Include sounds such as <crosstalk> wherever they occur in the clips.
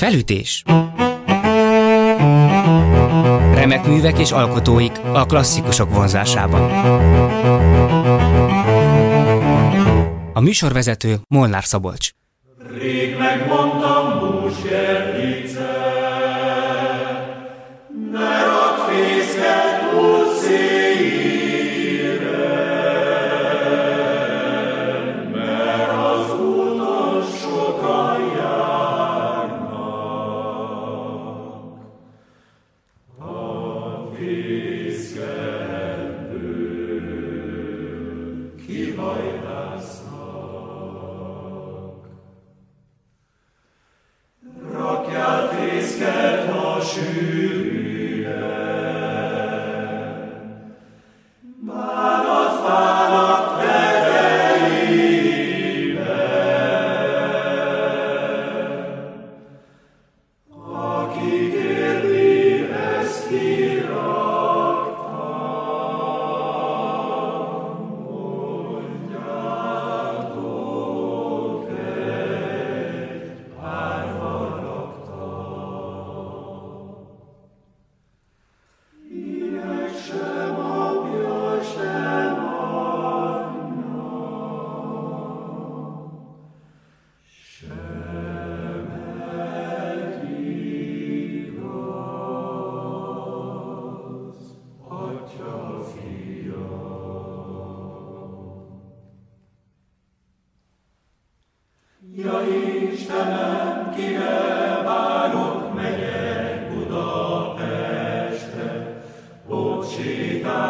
Felütés Remek művek és alkotóik a klasszikusok vonzásában. A műsorvezető Molnár Szabolcs. Rég megmondtam Ja Istenem, kire várok, megyek Budapestre, ott sétál.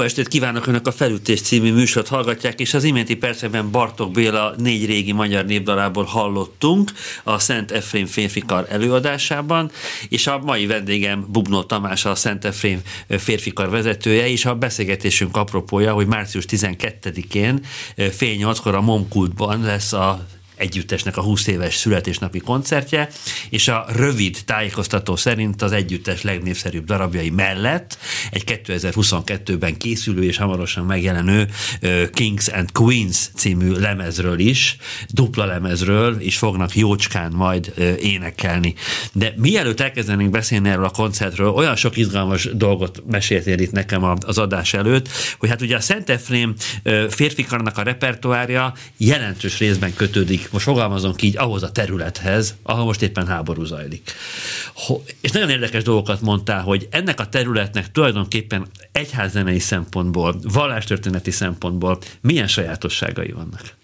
estét kívánok Önök a Felütés című műsort hallgatják, és az iménti percekben Bartok Béla négy régi magyar népdalából hallottunk a Szent Efrém férfikar előadásában, és a mai vendégem Bubnó Tamás, a Szent Efrém férfikar vezetője, és a beszélgetésünk apropója, hogy március 12-én fél nyolckor a Momkultban lesz a együttesnek a 20 éves születésnapi koncertje, és a rövid tájékoztató szerint az együttes legnépszerűbb darabjai mellett egy 2022-ben készülő és hamarosan megjelenő Kings and Queens című lemezről is, dupla lemezről is fognak jócskán majd énekelni. De mielőtt elkezdenénk beszélni erről a koncertről, olyan sok izgalmas dolgot meséltél itt nekem az adás előtt, hogy hát ugye a Szent Efrém férfikarnak a repertoárja jelentős részben kötődik most fogalmazunk így, ahhoz a területhez, ahol most éppen háború zajlik. És nagyon érdekes dolgokat mondtál, hogy ennek a területnek tulajdonképpen egyházzenei szempontból, vallástörténeti szempontból milyen sajátosságai vannak?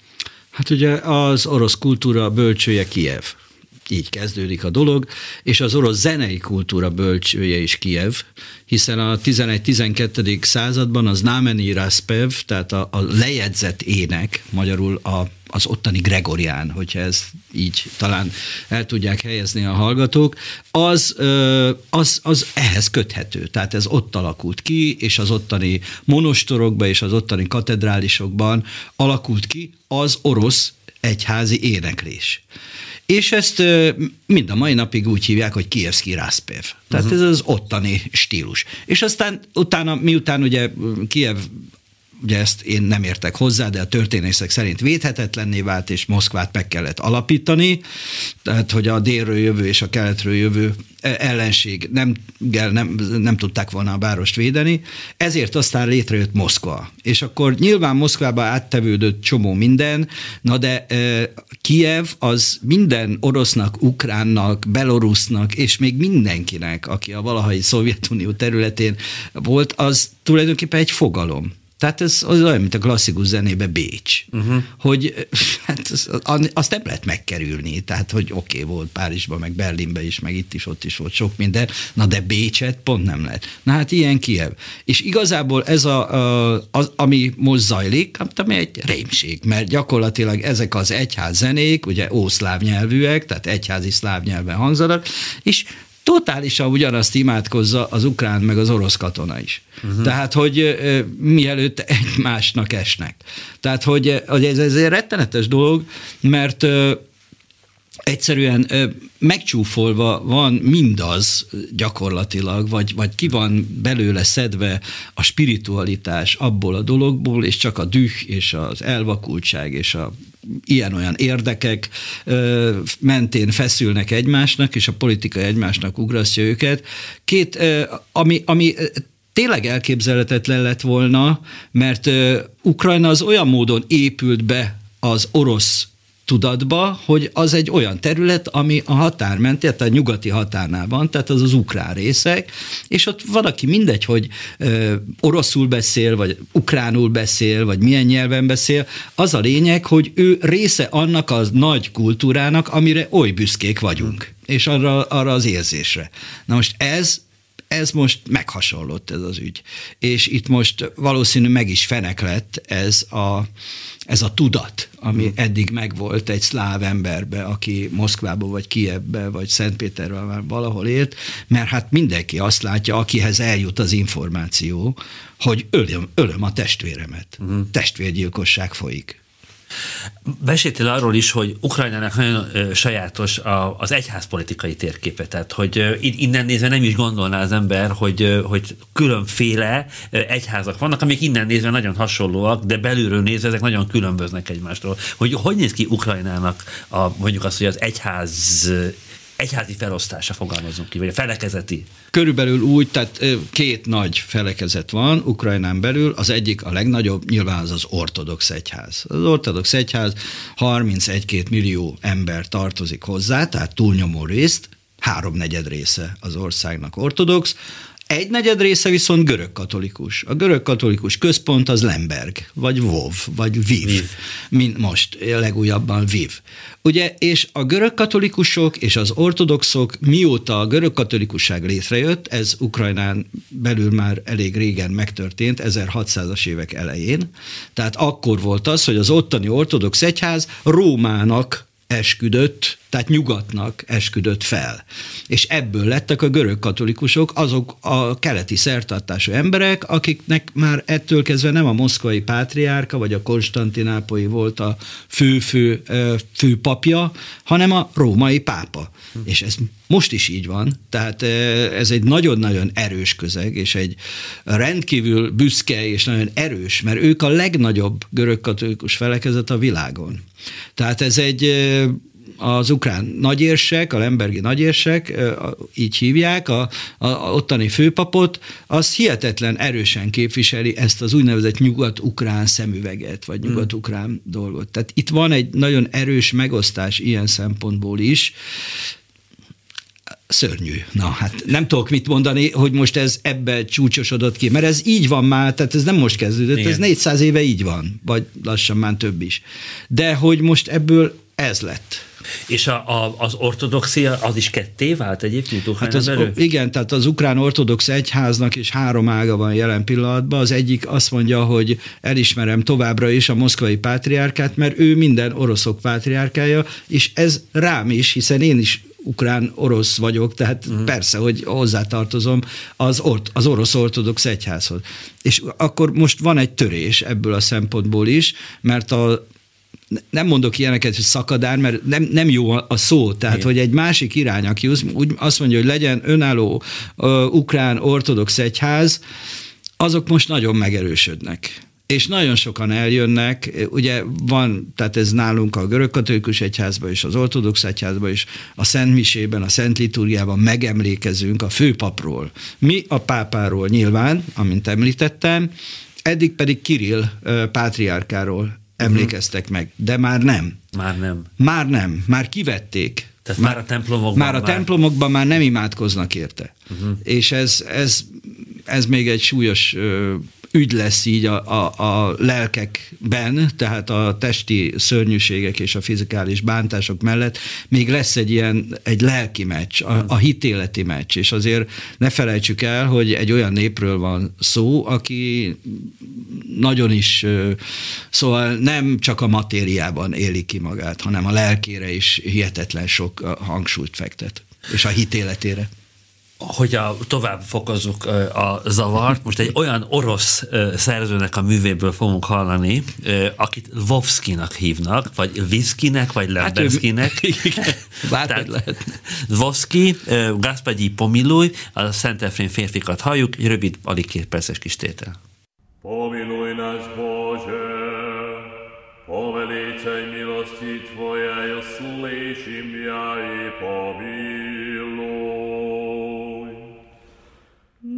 Hát ugye az orosz kultúra bölcsője Kiev így kezdődik a dolog, és az orosz zenei kultúra bölcsője is Kiev, hiszen a 11-12. században az Námeni Raspev, tehát a, a lejegyzett ének, magyarul a, az ottani Gregorián, hogyha ez így talán el tudják helyezni a hallgatók, az, az, az ehhez köthető. Tehát ez ott alakult ki, és az ottani monostorokban és az ottani katedrálisokban alakult ki az orosz egyházi éneklés. És ezt mind a mai napig úgy hívják, hogy Kievski Raspev. Tehát uh-huh. ez az ottani stílus. És aztán utána, miután ugye Kiev ugye ezt én nem értek hozzá, de a történészek szerint védhetetlenné vált, és Moszkvát meg kellett alapítani, tehát hogy a délről jövő és a keletről jövő ellenség nem, nem, nem tudták volna a várost védeni, ezért aztán létrejött Moszkva. És akkor nyilván Moszkvába áttevődött csomó minden, na de e, Kiev az minden orosznak, ukránnak, belorusznak, és még mindenkinek, aki a valahai Szovjetunió területén volt, az tulajdonképpen egy fogalom. Tehát ez az olyan, mint a klasszikus zenébe Bécs, uh-huh. hogy <laughs> hát az, azt nem lehet megkerülni, tehát hogy oké, okay, volt Párizsban, meg Berlinben is, meg itt is, ott is volt sok minden, na de Bécset pont nem lehet. Na hát ilyen Kiev. És igazából ez, a, az, ami most zajlik, hát ami egy rémség, mert gyakorlatilag ezek az egyház zenék, ugye ószláv nyelvűek, tehát egyházi szláv nyelven hangzanak, és totálisan ugyanazt imádkozza az ukrán meg az orosz katona is. Uh-huh. Tehát, hogy mielőtt egymásnak esnek. Tehát, hogy, hogy ez, ez egy rettenetes dolog, mert egyszerűen megcsúfolva van mindaz gyakorlatilag, vagy, vagy ki van belőle szedve a spiritualitás abból a dologból, és csak a düh és az elvakultság és a ilyen-olyan érdekek mentén feszülnek egymásnak, és a politika egymásnak ugrasztja őket. Két, ami, ami tényleg elképzelhetetlen lett volna, mert Ukrajna az olyan módon épült be az orosz tudatba, hogy az egy olyan terület, ami a határ ment, tehát a nyugati határnál van, tehát az az ukrán részek, és ott van, aki mindegy, hogy ö, oroszul beszél, vagy ukránul beszél, vagy milyen nyelven beszél, az a lényeg, hogy ő része annak a nagy kultúrának, amire oly büszkék vagyunk, és arra, arra az érzésre. Na most ez ez most meghasonlott ez az ügy. És itt most valószínű meg is fenek lett ez a, ez a tudat, ami hmm. eddig megvolt egy szláv emberbe, aki Moszkvába, vagy Kievbe, vagy Szentpéterben már valahol élt, mert hát mindenki azt látja, akihez eljut az információ, hogy ölöm, ölöm a testvéremet. Hmm. Testvérgyilkosság folyik. Beszéltél arról is, hogy Ukrajnának nagyon sajátos a, az egyházpolitikai térképe, tehát hogy innen nézve nem is gondolná az ember, hogy, hogy különféle egyházak vannak, amik innen nézve nagyon hasonlóak, de belülről nézve ezek nagyon különböznek egymástól. Hogy hogy néz ki Ukrajnának a, mondjuk azt, hogy az egyház egyházi felosztása fogalmazunk ki, vagy a felekezeti? Körülbelül úgy, tehát két nagy felekezet van Ukrajnán belül, az egyik a legnagyobb, nyilván az az ortodox egyház. Az ortodox egyház 31-2 millió ember tartozik hozzá, tehát túlnyomó részt, háromnegyed része az országnak ortodox, egy negyed része viszont görög katolikus. A görög katolikus központ az Lemberg, vagy Vov, vagy Viv, Viv. mint most legújabban Viv. Ugye, és a görög katolikusok és az ortodoxok mióta a görög katolikusság létrejött, ez Ukrajnán belül már elég régen megtörtént, 1600-as évek elején, tehát akkor volt az, hogy az ottani ortodox egyház Rómának esküdött, tehát nyugatnak esküdött fel. És ebből lettek a görög katolikusok azok a keleti szertartású emberek, akiknek már ettől kezdve nem a moszkvai pátriárka vagy a konstantinápolyi volt a fő-fő fő papja, hanem a római pápa. Hm. És ez most is így van, tehát ez egy nagyon-nagyon erős közeg, és egy rendkívül büszke és nagyon erős, mert ők a legnagyobb görög katolikus felekezet a világon. Tehát ez egy az ukrán nagyérsek, a Lembergi nagyérsek, így hívják, a, a, a ottani főpapot, az hihetetlen erősen képviseli ezt az úgynevezett nyugat-ukrán szemüveget, vagy hmm. nyugat-ukrán dolgot. Tehát itt van egy nagyon erős megosztás ilyen szempontból is, szörnyű. Na, hát nem tudok mit mondani, hogy most ez ebbe csúcsosodott ki, mert ez így van már, tehát ez nem most kezdődött, Igen. ez 400 éve így van, vagy lassan már több is. De hogy most ebből ez lett. És a, a, az ortodoxia az is ketté vált egyébként hát az, Igen, tehát az ukrán ortodox egyháznak is három ága van jelen pillanatban. Az egyik azt mondja, hogy elismerem továbbra is a moszkvai pátriárkát, mert ő minden oroszok pátriárkája, és ez rám is, hiszen én is ukrán orosz vagyok, tehát uh-huh. persze, hogy hozzátartozom az, ort, az orosz ortodox egyházhoz. És akkor most van egy törés ebből a szempontból is, mert a, nem mondok ilyeneket, hogy szakadár, mert nem, nem jó a szó, tehát Igen. hogy egy másik irány, aki úgy azt mondja, hogy legyen önálló uh, ukrán ortodox egyház, azok most nagyon megerősödnek és nagyon sokan eljönnek, ugye van, tehát ez nálunk a görögkatolikus egyházban és az ortodox egyházban is, a Szent Misében, a Szent Liturgiában megemlékezünk a főpapról. Mi a pápáról nyilván, amint említettem, eddig pedig Kirill pátriárkáról emlékeztek meg, de már nem. Már nem. Már nem, már kivették. Tehát már, már a templomokban már a már... templomokban már nem imádkoznak érte. Uh-huh. És ez, ez, ez még egy súlyos ügy lesz így a, a, a lelkekben, tehát a testi szörnyűségek és a fizikális bántások mellett még lesz egy ilyen, egy lelki meccs, a, a hitéleti meccs, és azért ne felejtsük el, hogy egy olyan népről van szó, aki nagyon is, szóval nem csak a matériában éli ki magát, hanem a lelkére is hihetetlen sok hangsúlyt fektet, és a hitéletére hogy a, tovább fokozzuk a zavart, most egy olyan orosz szerzőnek a művéből fogunk hallani, akit Vovskinak hívnak, vagy Vizkinek, vagy Lembeszkinek. Hát <laughs> Vovski, Gaspagyi Pomiluj, a Szent Efrén férfikat halljuk, egy rövid, alig két perces kis tétel. Pomiluj nas Bože, povelice i milosti Tvoje, uslišim ja i pomiluj.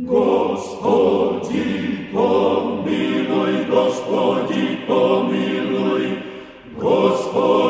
Gospodi, pomiluj, Gospodi, pomiluj, Gospodi,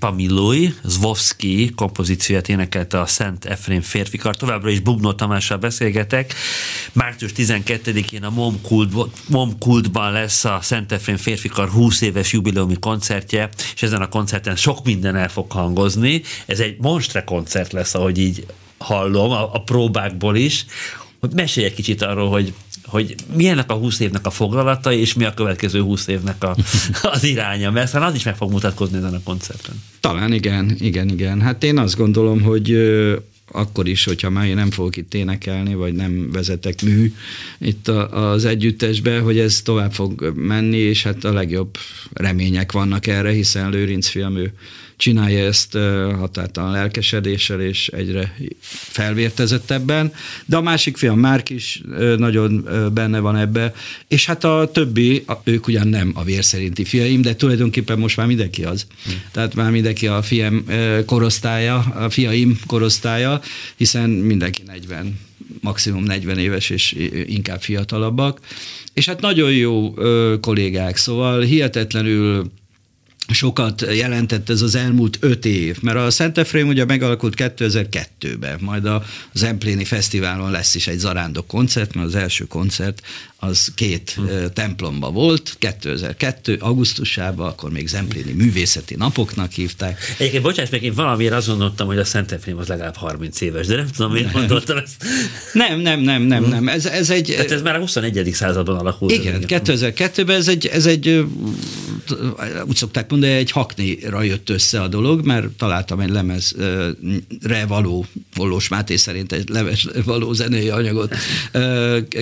Gaspegyi Pamiluj, Zvovszki kompozícióját énekelte a Szent Efrén férfikar. Továbbra is Bubnó Tamással beszélgetek. Március 12-én a Mom, Kultban lesz a Szent Efrén férfikar 20 éves jubileumi koncertje, és ezen a koncerten sok minden el fog hangozni. Ez egy monstre koncert lesz, ahogy így hallom, a, a próbákból is. Hogy mesélj egy kicsit arról, hogy hogy milyennek a 20 évnek a foglalata, és mi a következő 20 évnek a, <laughs> az iránya, mert aztán az is meg fog mutatkozni ezen a koncerten. Talán igen, igen, igen. Hát én azt gondolom, hogy akkor is, hogyha már én nem fogok itt énekelni, vagy nem vezetek mű itt a, az együttesbe, hogy ez tovább fog menni, és hát a legjobb remények vannak erre, hiszen Lőrinc film, ő csinálja ezt határtalan lelkesedéssel, és egyre felvértezettebben. De a másik fiam Márk is nagyon benne van ebbe, és hát a többi, ők ugyan nem a vér szerinti fiaim, de tulajdonképpen most már mindenki az. Hmm. Tehát már mindenki a fiam korosztálya, a fiaim korosztálya, hiszen mindenki 40 maximum 40 éves és inkább fiatalabbak. És hát nagyon jó kollégák, szóval hihetetlenül sokat jelentett ez az elmúlt öt év, mert a Szent Efrém ugye megalakult 2002-ben, majd a Zempléni Fesztiválon lesz is egy zarándok koncert, mert az első koncert az két hm. templomba volt, 2002. augusztusában, akkor még Zempléni művészeti napoknak hívták. Egyébként bocsáss meg, én valamiért azt gondoltam, hogy a Szent Efrém az legalább 30 éves, de nem tudom, miért gondoltam ezt. Nem, nem, nem, nem, nem. Ez, ez egy... Tehát ez már a 21. században alakult. Igen, 2002-ben ez egy, ez egy, úgy szokták mondani, egy haknira jött össze a dolog, mert találtam egy lemezre való, Vollós Máté szerint egy leves való zenei anyagot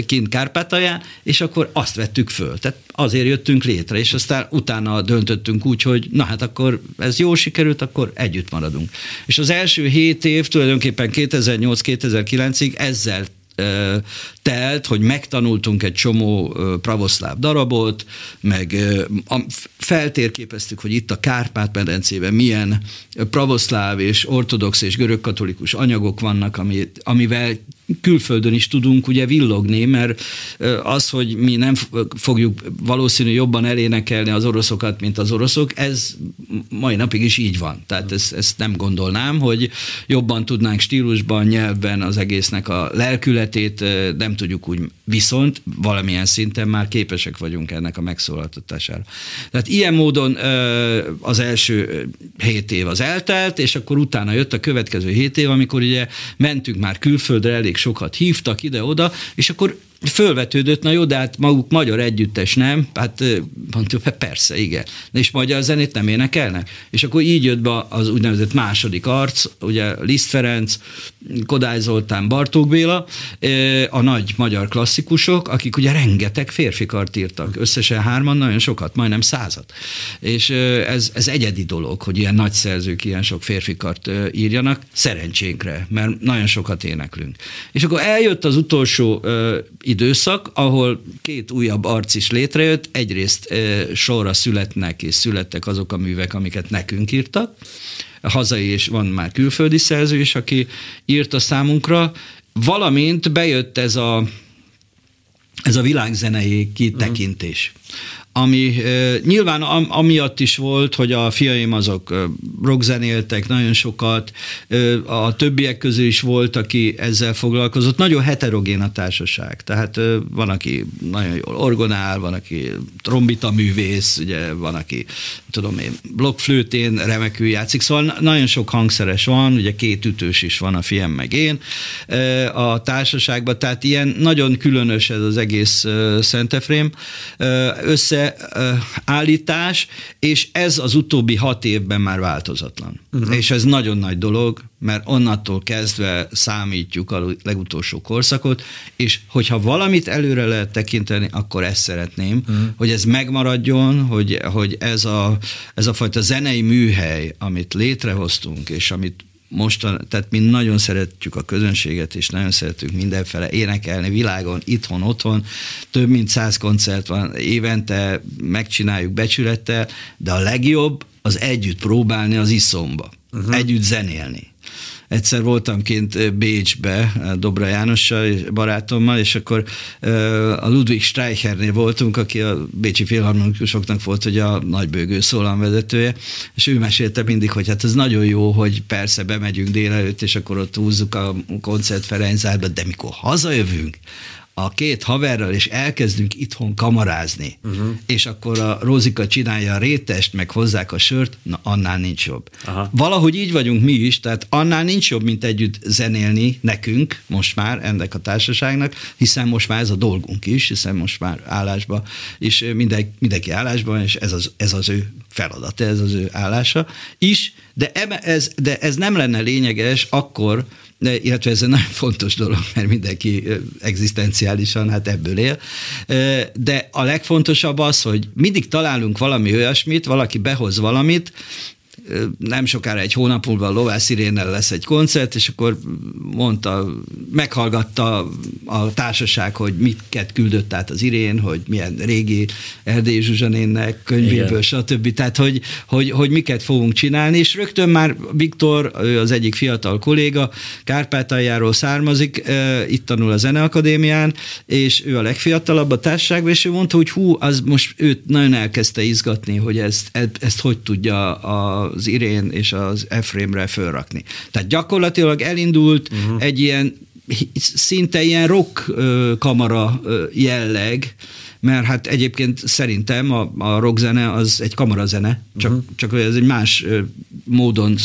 kint Kárpátalján, és akkor azt vettük föl. Tehát azért jöttünk létre, és aztán utána döntöttünk úgy, hogy na hát akkor ez jól sikerült, akkor együtt maradunk. És az első hét év tulajdonképpen 2008-2009-ig ezzel telt, hogy megtanultunk egy csomó pravoszláv darabot, meg feltérképeztük, hogy itt a Kárpát-medencében milyen pravoszláv és ortodox és görögkatolikus anyagok vannak, amivel külföldön is tudunk ugye villogni, mert az, hogy mi nem fogjuk valószínű jobban elénekelni az oroszokat, mint az oroszok, ez mai napig is így van. Tehát ezt, ezt nem gondolnám, hogy jobban tudnánk stílusban, nyelvben az egésznek a lelkületét, nem tudjuk úgy, viszont valamilyen szinten már képesek vagyunk ennek a megszólaltatására. Tehát ilyen módon az első hét év az eltelt, és akkor utána jött a következő hét év, amikor ugye mentünk már külföldre, elég sokat hívtak ide-oda, és akkor fölvetődött, na jó, de hát maguk magyar együttes nem? Hát mondtuk, hát persze, igen. És magyar zenét nem énekelnek? És akkor így jött be az úgynevezett második arc, ugye Liszt Ferenc, Kodály Zoltán, Bartók Béla, a nagy magyar klasszikusok, akik ugye rengeteg férfikart írtak, összesen hárman, nagyon sokat, majdnem százat. És ez, ez egyedi dolog, hogy ilyen nagy szerzők ilyen sok férfikart írjanak, szerencsénkre, mert nagyon sokat éneklünk. És akkor eljött az utolsó időszak, ahol két újabb arc is létrejött, egyrészt sorra születnek és születtek azok a művek, amiket nekünk írtak, hazai és van már külföldi szerző is, aki írta számunkra, valamint bejött ez a ez a világzenei kitekintés. Ami nyilván amiatt is volt, hogy a fiaim azok rockzenéltek nagyon sokat, a többiek közül is volt, aki ezzel foglalkozott. Nagyon heterogén a társaság, tehát van, aki nagyon jól orgonál, van, aki trombita művész, ugye van, aki tudom én, blokkflőtén remekül játszik, szóval nagyon sok hangszeres van, ugye két ütős is van a fiam meg én a társaságban, tehát ilyen nagyon különös ez az egész Szentefrém. Össze állítás, és ez az utóbbi hat évben már változatlan. Uh-huh. És ez nagyon nagy dolog, mert onnantól kezdve számítjuk a legutolsó korszakot, és hogyha valamit előre lehet tekinteni, akkor ezt szeretném, uh-huh. hogy ez megmaradjon, hogy, hogy ez, a, ez a fajta zenei műhely, amit létrehoztunk, és amit mostan, tehát mi nagyon szeretjük a közönséget, és nagyon szeretünk mindenfele énekelni világon, itthon, otthon. Több mint száz koncert van évente, megcsináljuk becsülettel, de a legjobb az együtt próbálni az iszomba, uh-huh. együtt zenélni egyszer voltam kint Bécsbe Dobra Jánossal, barátommal, és akkor a Ludwig Streichernél voltunk, aki a Bécsi Filharmonikusoknak volt, hogy a nagybőgő szólamvezetője, és ő mesélte mindig, hogy hát ez nagyon jó, hogy persze bemegyünk délelőtt, és akkor ott húzzuk a koncert Ferencárba, de mikor hazajövünk, a két haverral, és elkezdünk itthon kamarázni, uh-huh. és akkor a Rózika csinálja a rétest, meg hozzák a sört, na annál nincs jobb. Aha. Valahogy így vagyunk mi is, tehát annál nincs jobb, mint együtt zenélni nekünk, most már ennek a társaságnak, hiszen most már ez a dolgunk is, hiszen most már állásban, és minden, mindenki állásban, és ez az, ez az ő feladata, ez az ő állása is, de ez, de ez nem lenne lényeges akkor, illetve ez egy nagyon fontos dolog, mert mindenki egzisztenciálisan hát ebből él. De a legfontosabb az, hogy mindig találunk valami olyasmit, valaki behoz valamit, nem sokára egy hónap múlva Lovász Irénnel lesz egy koncert, és akkor mondta, meghallgatta a társaság, hogy miket küldött át az Irén, hogy milyen régi Erdély Zsuzsanénnek könyvéből, stb. Tehát, hogy, hogy, hogy miket fogunk csinálni, és rögtön már Viktor, ő az egyik fiatal kolléga, Kárpátaljáról származik, itt tanul a Zeneakadémián, és ő a legfiatalabb a társaságban, és ő mondta, hogy hú, az most őt nagyon elkezdte izgatni, hogy ezt, ezt hogy tudja a az Irén és az Efrémre fölrakni. Tehát gyakorlatilag elindult uh-huh. egy ilyen szinte ilyen rock kamara jelleg, mert hát egyébként szerintem a, a rockzene az egy kamarazene, csak, uh-huh. csak ez egy más módon,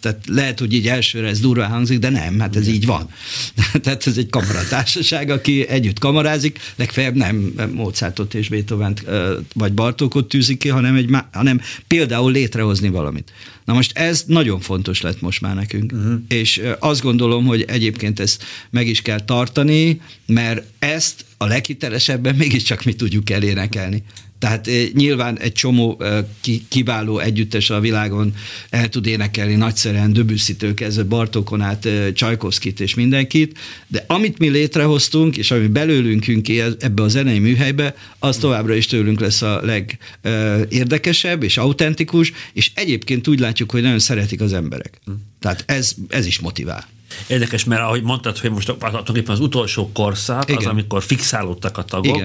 tehát lehet, hogy így elsőre ez durva hangzik, de nem, hát ez Igen. így van. <laughs> tehát ez egy kamaratársaság, aki együtt kamarázik, legfeljebb nem Mozartot és beethoven vagy Bartókot tűzik ki, hanem, egy, hanem például létrehozni valamit. Na most ez nagyon fontos lett most már nekünk, uh-huh. és azt gondolom, hogy egyébként ezt meg is kell tartani, mert ezt a leghitelesebben mégiscsak mi tudjuk elénekelni. Tehát eh, nyilván egy csomó eh, kiváló együttes a világon el tud énekelni nagyszerűen Döbüsszitől kezdve Bartókon át eh, Csajkovszkit és mindenkit, de amit mi létrehoztunk, és ami belőlünk ki ebbe a zenei műhelybe, az továbbra is tőlünk lesz a legérdekesebb és autentikus, és egyébként úgy látjuk, hogy nagyon szeretik az emberek. Hm. Tehát ez, ez is motivál. Érdekes, mert ahogy mondtad, hogy most tulajdonképpen az utolsó korszak, Igen. az, amikor fixálódtak a tagok,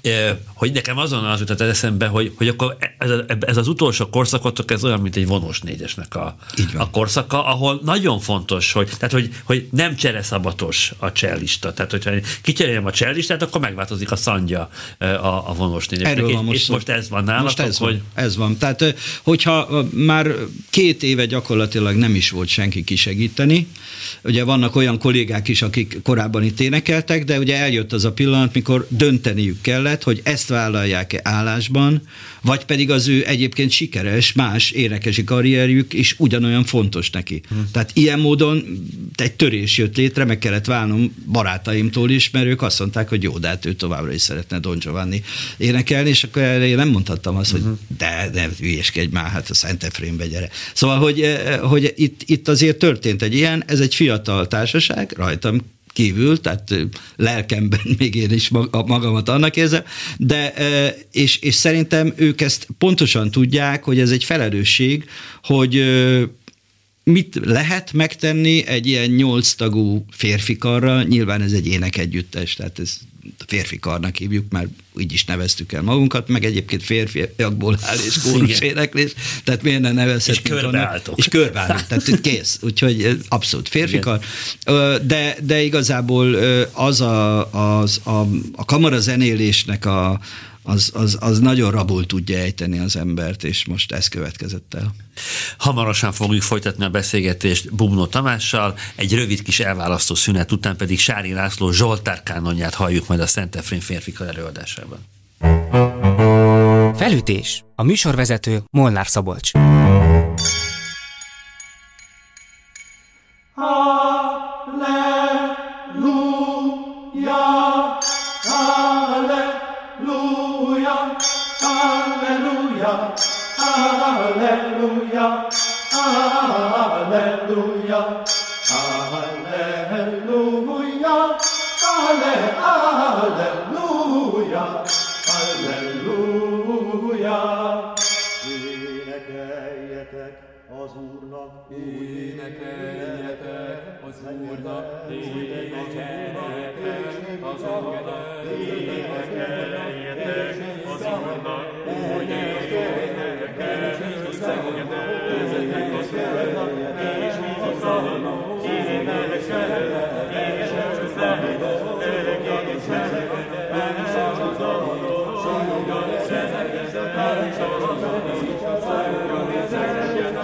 Igen. hogy nekem azon az jutott eszembe, hogy, hogy akkor ez, ez az utolsó korszakotok, ez olyan, mint egy vonós négyesnek a, a korszaka, ahol nagyon fontos, hogy, tehát, hogy, hogy nem csereszabatos a csellista. Tehát, hogyha kicseréljem a csellistát, akkor megváltozik a szandja a, a vonós négyesnek. Erről van most, és most ez van nálatok, most ez hogy... Van, ez van. Tehát, hogyha már két éve gyakorlatilag nem is volt senki kisegíteni, Ugye vannak olyan kollégák is, akik korábban itt énekeltek, de ugye eljött az a pillanat, mikor dönteniük kellett, hogy ezt vállalják-e állásban, vagy pedig az ő egyébként sikeres más énekesi karrierjük is ugyanolyan fontos neki. Hmm. Tehát ilyen módon egy törés jött létre, meg kellett válnom barátaimtól is, mert ők azt mondták, hogy jó, de hát ő továbbra is szeretne Don Giovanni énekelni, és akkor erre én nem mondhattam azt, hogy uh-huh. de, de hülyeskedj már, hát a Szent Efrémbe gyere. Szóval, hogy, eh, hogy itt, itt azért történt egy ilyen, ez egy fiatal társaság, rajtam kívül, tehát lelkemben <laughs> még én is magamat annak érzem, de és, és szerintem ők ezt pontosan tudják, hogy ez egy felelősség, hogy mit lehet megtenni egy ilyen nyolc tagú férfi karra, nyilván ez egy énekegyüttes, tehát ez férfi karnak hívjuk, már így is neveztük el magunkat, meg egyébként férfiakból áll és kórus éneklés, tehát miért ne nevezhetünk És körbeálltok. És körbeállunk, tehát kész, úgyhogy abszolút férfi kar. De, de igazából az a, az a, a kamarazenélésnek a, az, az, az nagyon rabul tudja ejteni az embert, és most ez következett el. Hamarosan fogjuk folytatni a beszélgetést Bubnó Tamással, egy rövid kis elválasztó szünet után pedig Sári László Zsoltár kánonját halljuk majd a Szent Efrén férfikal előadásában. Felütés. A műsorvezető Molnár Szabolcs. Énekeljetek az Úrnak, énekeljetek az Úrnak, énekeljetek az Úrnak, énekeljetek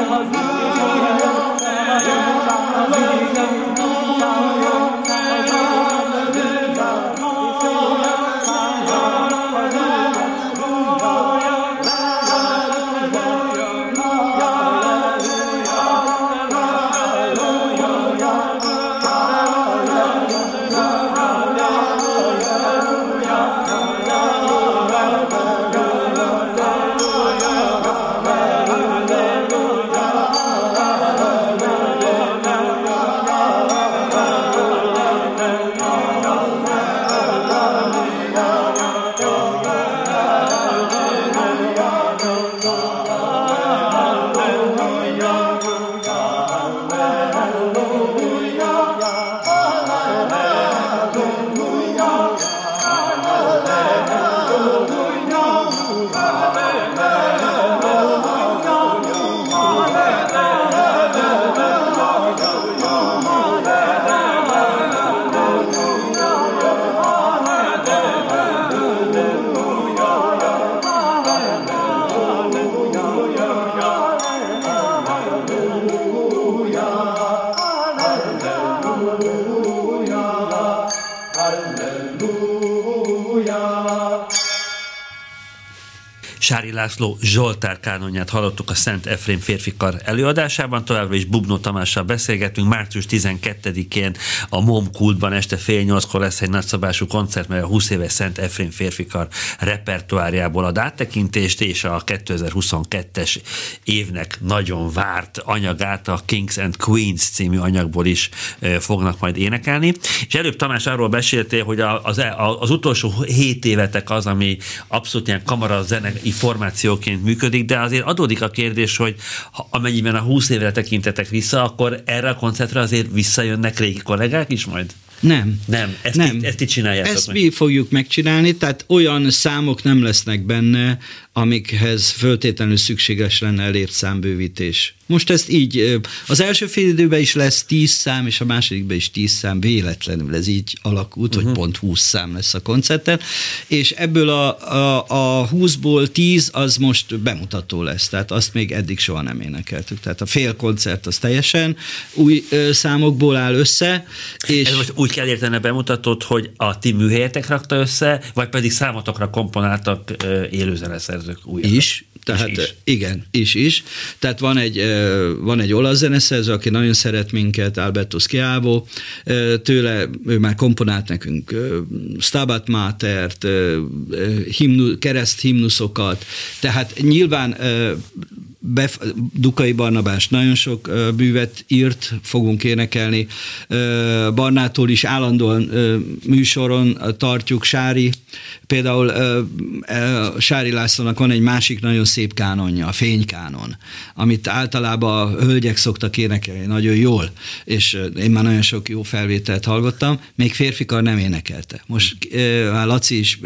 只好攥紧双手任泪 할렐루야 할렐루야 Sári László Zsoltár kánonját hallottuk a Szent Efrém férfikar előadásában, továbbra is Bubnó Tamással beszélgetünk. Március 12-én a MOM kultban este fél nyolckor lesz egy nagyszabású koncert, mert a 20 éves Szent Efrém férfikar repertoárjából ad áttekintést, és a 2022-es évnek nagyon várt anyagát a Kings and Queens című anyagból is fognak majd énekelni. És előbb Tamás arról beszéltél, hogy az, e, az utolsó hét évetek az, ami abszolút ilyen kamara zenei formációként működik, de azért adódik a kérdés, hogy ha, amennyiben a 20 évre tekintetek vissza, akkor erre a koncertre azért visszajönnek régi kollégák is majd? Nem. Nem, ezt, nem. Itt, ezt itt csináljátok Ezt meg. mi fogjuk megcsinálni, tehát olyan számok nem lesznek benne, amikhez föltétlenül szükséges lenne létszámbővítés. Most ezt így, az első fél időben is lesz 10 szám, és a másodikban is 10 szám, véletlenül ez így alakult, uh-huh. hogy pont 20 szám lesz a koncerten, és ebből a, a, a 20-ból 10 az most bemutató lesz, tehát azt még eddig soha nem énekeltük. Tehát a fél koncert az teljesen új számokból áll össze. És ez most úgy kell érteni a bemutatót, hogy a ti műhelyetek rakta össze, vagy pedig számotokra komponáltak élőzeneszerzők újra? Is, tehát is, is. igen, is, is. Tehát van egy, van egy olasz zeneszerző, aki nagyon szeret minket, Alberto Schiavo, tőle ő már komponált nekünk Stabat Matert, himnu, kereszt himnuszokat, tehát nyilván Bef, Dukai Barnabás nagyon sok bűvet írt, fogunk énekelni. Barnától is állandóan műsoron tartjuk Sári. Például Sári Lászlónak van egy másik nagyon szép kánonja, a fénykánon, amit általában a hölgyek szoktak énekelni nagyon jól, és én már nagyon sok jó felvételt hallottam, még férfikar nem énekelte. Most a Laci is,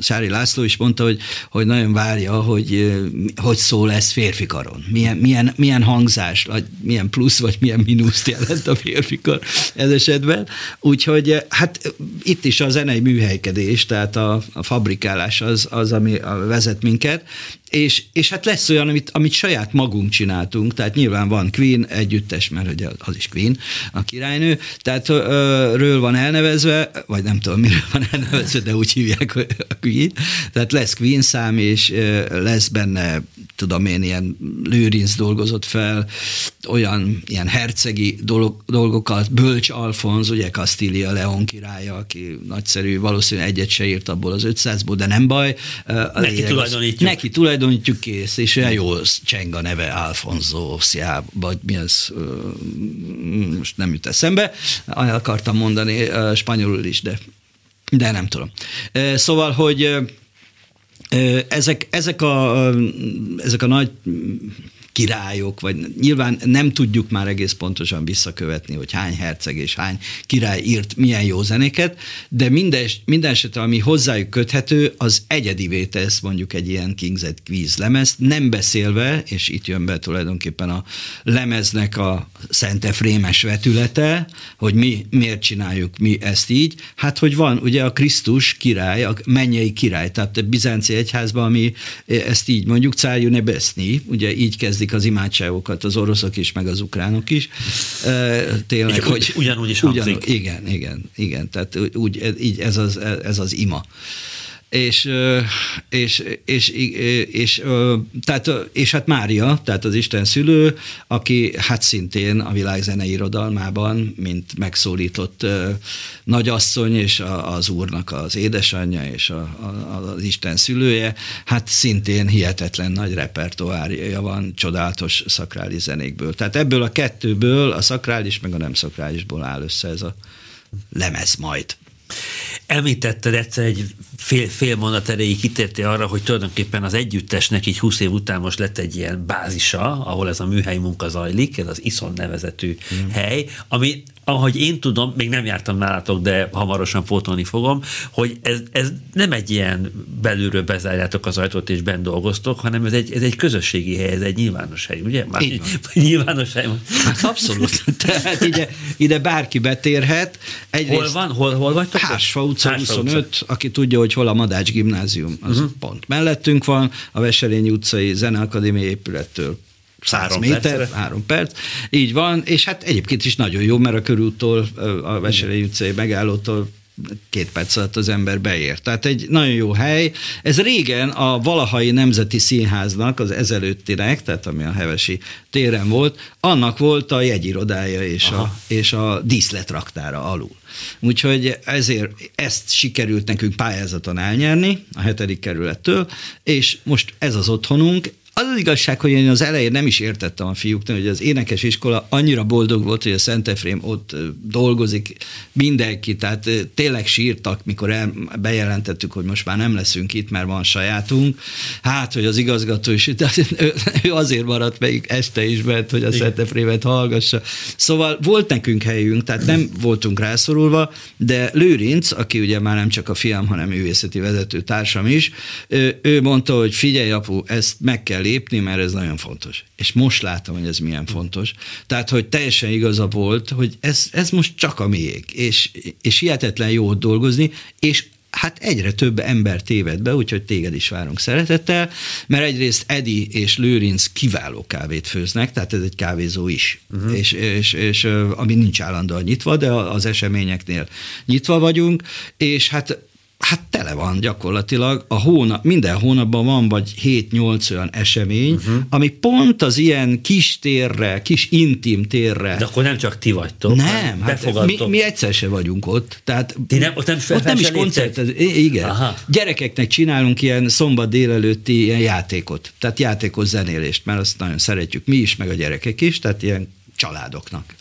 Sári László is mondta, hogy, hogy nagyon várja, hogy hogy szól ez férfi karon. Milyen, milyen, milyen hangzás, vagy milyen plusz, vagy milyen mínuszt jelent a férfikar ez esetben. Úgyhogy hát itt is a zenei műhelykedés, tehát a, a fabrikálás az, az, ami vezet minket, és, és hát lesz olyan, amit, amit saját magunk csináltunk, tehát nyilván van Queen együttes, mert ugye az is Queen, a királynő, tehát ö, ről van elnevezve, vagy nem tudom, miről van elnevezve, de úgy hívják a Queen, tehát lesz Queen szám, és ö, lesz benne, tudom én, ilyen Lőrinc dolgozott fel, olyan ilyen hercegi dolog, dolgokat, Bölcs Alfonz, ugye Kastília Leon királya, aki nagyszerű, valószínűleg egyet se írt abból az 500-ból, de nem baj. Neki tulajdonítjuk. Neki tulajdonítjuk kész, és olyan jól cseng a neve Alfonso Szia, vagy mi az, most nem jut eszembe, akartam mondani spanyolul is, de De nem tudom. Szóval, hogy ezek, ezek, a, ezek a nagy királyok, vagy nyilván nem tudjuk már egész pontosan visszakövetni, hogy hány herceg és hány király írt milyen jó zenéket, de minden, minden esetre, ami hozzájuk köthető, az egyedivé tesz mondjuk egy ilyen King's Quiz lemez, nem beszélve, és itt jön be tulajdonképpen a lemeznek a Szent Efrémes vetülete, hogy mi miért csináljuk mi ezt így, hát hogy van ugye a Krisztus király, a mennyei király, tehát a bizánci egyházban, ami ezt így mondjuk, Cájú Nebeszni, ugye így kezdik kezdik az imádságokat az oroszok is, meg az ukránok is. Tényleg, és hogy ugyanúgy is hangzik. Ugyanúgy, igen, igen, igen, tehát úgy, így ez az, ez az ima és, és, és, és, tehát, és hát Mária, tehát az Isten szülő, aki hát szintén a világ zenei irodalmában, mint megszólított nagyasszony, és az úrnak az édesanyja, és a, a, az Isten szülője, hát szintén hihetetlen nagy repertoárja van csodálatos szakrális zenékből. Tehát ebből a kettőből, a szakrális meg a nem szakrálisból áll össze ez a lemez majd. Említetted egyszer egy fél, fél mondat erejéig kitértél arra, hogy tulajdonképpen az együttesnek így 20 év után most lett egy ilyen bázisa, ahol ez a műhely munka zajlik, ez az Iszon nevezetű mm. hely, ami ahogy én tudom, még nem jártam nálatok, de hamarosan fotolni fogom, hogy ez, ez nem egy ilyen belülről bezárjátok az ajtót és bent dolgoztok, hanem ez egy, ez egy közösségi hely, ez egy nyilvános hely, ugye? Már Így van. <laughs> nyilvános hely. Hát abszolút. <laughs> Tehát ide, ide bárki betérhet. Egyrészt hol van? Hol, hol vagytok? Hársfa utca Hársfa 25, utca. aki tudja, hogy hol a Madács gimnázium, az uh-huh. pont mellettünk van, a Veselényi utcai Zeneakadémia épülettől 100 három méter, percre. három perc, így van, és hát egyébként is nagyon jó, mert a körúttól, a Veselei utcai megállótól két perc alatt az ember beér. Tehát egy nagyon jó hely. Ez régen a Valahai Nemzeti Színháznak, az ezelőttinek, tehát ami a Hevesi téren volt, annak volt a jegyirodája és, a, és a díszletraktára alul. Úgyhogy ezért ezt sikerült nekünk pályázaton elnyerni a hetedik kerülettől, és most ez az otthonunk, az az igazság, hogy én az elején nem is értettem a fiúknak, hogy az énekes iskola annyira boldog volt, hogy a Szent Efrém ott dolgozik mindenki, tehát tényleg sírtak, mikor el, bejelentettük, hogy most már nem leszünk itt, mert van sajátunk. Hát, hogy az igazgató is, de ő azért maradt még este is bent, hogy a Szent Efrémet hallgassa. Szóval volt nekünk helyünk, tehát nem voltunk rászorulva, de Lőrinc, aki ugye már nem csak a fiam, hanem művészeti vezető társam is, ő, ő mondta, hogy figyelj apu, ezt meg kell lépni, mert ez nagyon fontos. És most látom, hogy ez milyen fontos. Tehát, hogy teljesen igaza volt, hogy ez, ez most csak a miénk, és, és hihetetlen jó ott dolgozni, és hát egyre több ember téved be, úgyhogy téged is várunk szeretettel, mert egyrészt Edi és Lőrinc kiváló kávét főznek, tehát ez egy kávézó is, uh-huh. és, és, és ami nincs állandóan nyitva, de az eseményeknél nyitva vagyunk, és hát hát tele van gyakorlatilag. A hónap, minden hónapban van vagy 7-8 olyan esemény, uh-huh. ami pont az ilyen kis térre, kis intim térre. De akkor nem csak ti vagytok. Nem, hát mi, mi egyszer se vagyunk ott. Tehát ti nem, ott nem, ott nem is koncert. Igen. Aha. Gyerekeknek csinálunk ilyen szombat délelőtti ilyen játékot. Tehát játékos zenélést, mert azt nagyon szeretjük mi is, meg a gyerekek is, tehát ilyen családoknak.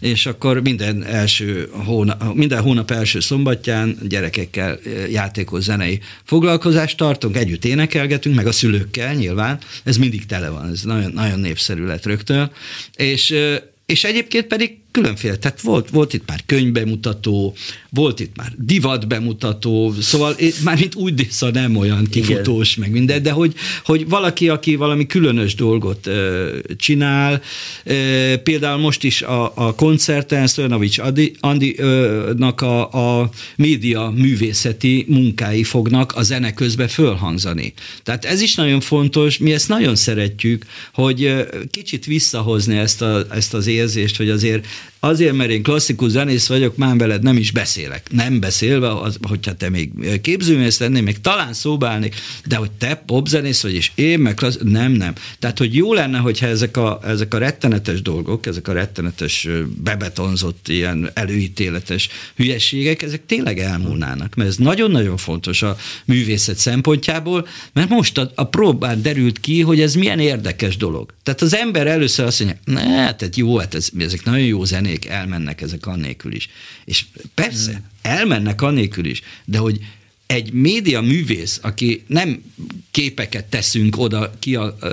És akkor minden első hónap, minden hónap első szombatján gyerekekkel eh, játékos zenei foglalkozást tartunk, együtt énekelgetünk, meg a szülőkkel nyilván, ez mindig tele van, ez nagyon, nagyon népszerű lett rögtön, és, eh, és egyébként pedig különféle, tehát volt, volt itt már könyvbemutató, volt itt már divatbemutató, szóval már mint úgy szóval nem olyan kifutós, Igen. meg minden, de hogy, hogy valaki, aki valami különös dolgot ö, csinál, ö, például most is a, a koncerten Szörnavics Andi-nak a, a média művészeti munkái fognak a zene közben fölhangzani. Tehát ez is nagyon fontos, mi ezt nagyon szeretjük, hogy kicsit visszahozni ezt, a, ezt az érzést, hogy azért Azért, mert én klasszikus zenész vagyok, már veled nem is beszélek. Nem beszélve, az, hogyha te még képzőművész lennél, még talán szóbálnék, de hogy te popzenész vagy, és én meg klassz... nem, nem. Tehát, hogy jó lenne, hogyha ezek a, ezek a rettenetes dolgok, ezek a rettenetes bebetonzott ilyen előítéletes hülyességek, ezek tényleg elmúlnának, mert ez nagyon-nagyon fontos a művészet szempontjából, mert most a, a próbán derült ki, hogy ez milyen érdekes dolog. Tehát az ember először azt mondja, ne, tehát jó, hát ez, ezek nagyon jó zenék, zenék elmennek ezek annélkül is. És persze, elmennek annélkül is, de hogy egy média művész, aki nem képeket teszünk oda ki a, a,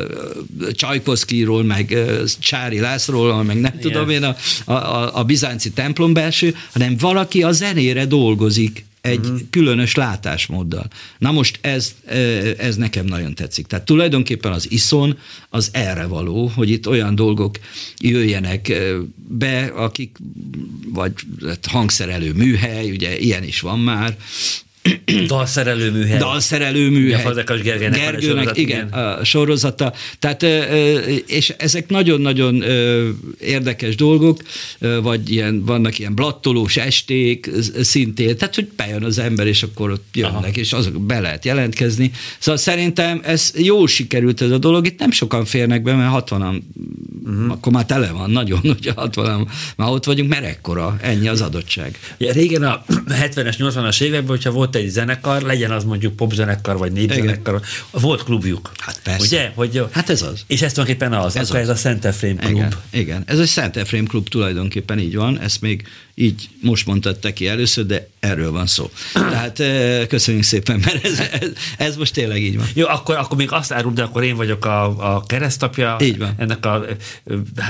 a Csajkoszkiról, meg a Csári Lászról, meg nem Igen. tudom én a, a, a bizánci templom belső, hanem valaki a zenére dolgozik egy uh-huh. különös látásmóddal. Na most ez, ez nekem nagyon tetszik. Tehát tulajdonképpen az iszon az erre való, hogy itt olyan dolgok jöjjenek be, akik, vagy hát hangszerelő műhely, ugye ilyen is van már, <clears throat> Dalszerelő műhely. Dalszerelő műhely. Fazekas Gergelynek, Gergőnek, sorozat, igen, igen, a sorozata. Tehát, és ezek nagyon-nagyon érdekes dolgok, vagy ilyen, vannak ilyen blattolós esték szintén, tehát, hogy bejön az ember, és akkor ott jönnek, Aha. és azok be lehet jelentkezni. Szóval szerintem ez jó sikerült ez a dolog, itt nem sokan férnek be, mert 60-an, uh-huh. akkor már tele van, nagyon, hogy 60 már ott vagyunk, mert ekkora, ennyi az adottság. Ja, régen a <clears throat> 70-es, 80-as években, hogyha volt egy zenekar, legyen az mondjuk popzenekar, vagy népzenekar, volt klubjuk. Hát persze. Ugye? Hogy, hát ez az. És ez tulajdonképpen az, ez, akkor az. ez a Szent Efrém klub. Igen, igen, ez egy Szent Efrém klub tulajdonképpen így van, ezt még így most mondtad ki először, de erről van szó. <clears throat> Tehát köszönjük szépen, mert ez, ez, ez most tényleg így van. Jó, akkor, akkor még azt árul, de akkor én vagyok a, a keresztapja így van. ennek a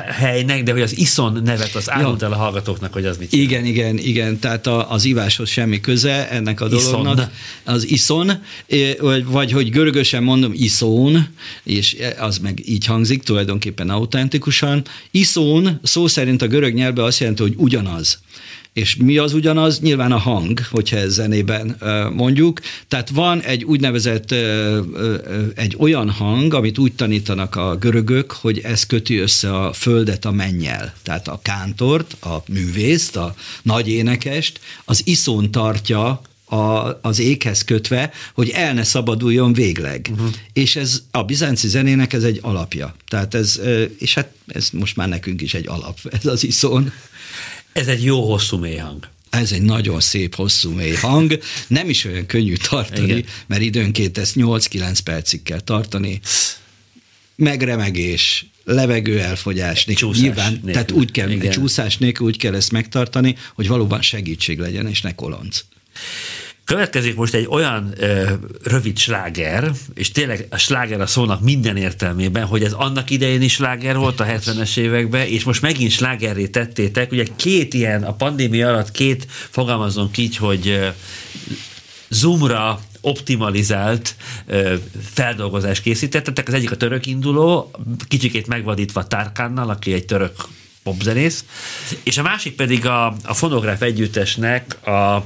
helynek, de hogy az iszon nevet az árult el a hallgatóknak, hogy az mit Igen, jelent. igen, igen, tehát a, az iváshoz semmi köze ennek a dolognak. Iszon. Az iszon, vagy, vagy hogy görögösen mondom iszón, és az meg így hangzik tulajdonképpen autentikusan. Iszón szó szerint a görög nyelvben azt jelenti, hogy ugyanaz. És mi az ugyanaz? Nyilván a hang, hogyha ez zenében mondjuk. Tehát van egy úgynevezett, egy olyan hang, amit úgy tanítanak a görögök, hogy ez köti össze a földet a mennyel. Tehát a kántort, a művészt, a nagy énekest, az iszón tartja a, az éghez kötve, hogy el ne szabaduljon végleg. Uh-huh. És ez a bizánci zenének ez egy alapja. Tehát ez, és hát ez most már nekünk is egy alap, ez az iszón. Ez egy jó hosszú mély hang. Ez egy nagyon szép, hosszú, mély hang. Nem is olyan könnyű tartani, Igen. mert időnként ezt 8-9 percig kell tartani. Megremegés, levegő elfogyás, csúszás nyilván, nélkül. tehát úgy kell, Igen. csúszás nélkül úgy kell ezt megtartani, hogy valóban segítség legyen, és ne kolonc. Következik most egy olyan ö, rövid sláger, és tényleg a sláger a szónak minden értelmében, hogy ez annak idején is sláger volt a 70-es években, és most megint slágerré tettétek. Ugye két ilyen, a pandémia alatt két, fogalmazunk így, hogy ö, zoomra optimalizált ö, feldolgozást készítettetek. Az egyik a török induló, kicsikét megvadítva Tárkánnal, aki egy török popzenész, és a másik pedig a, a fonográf együttesnek a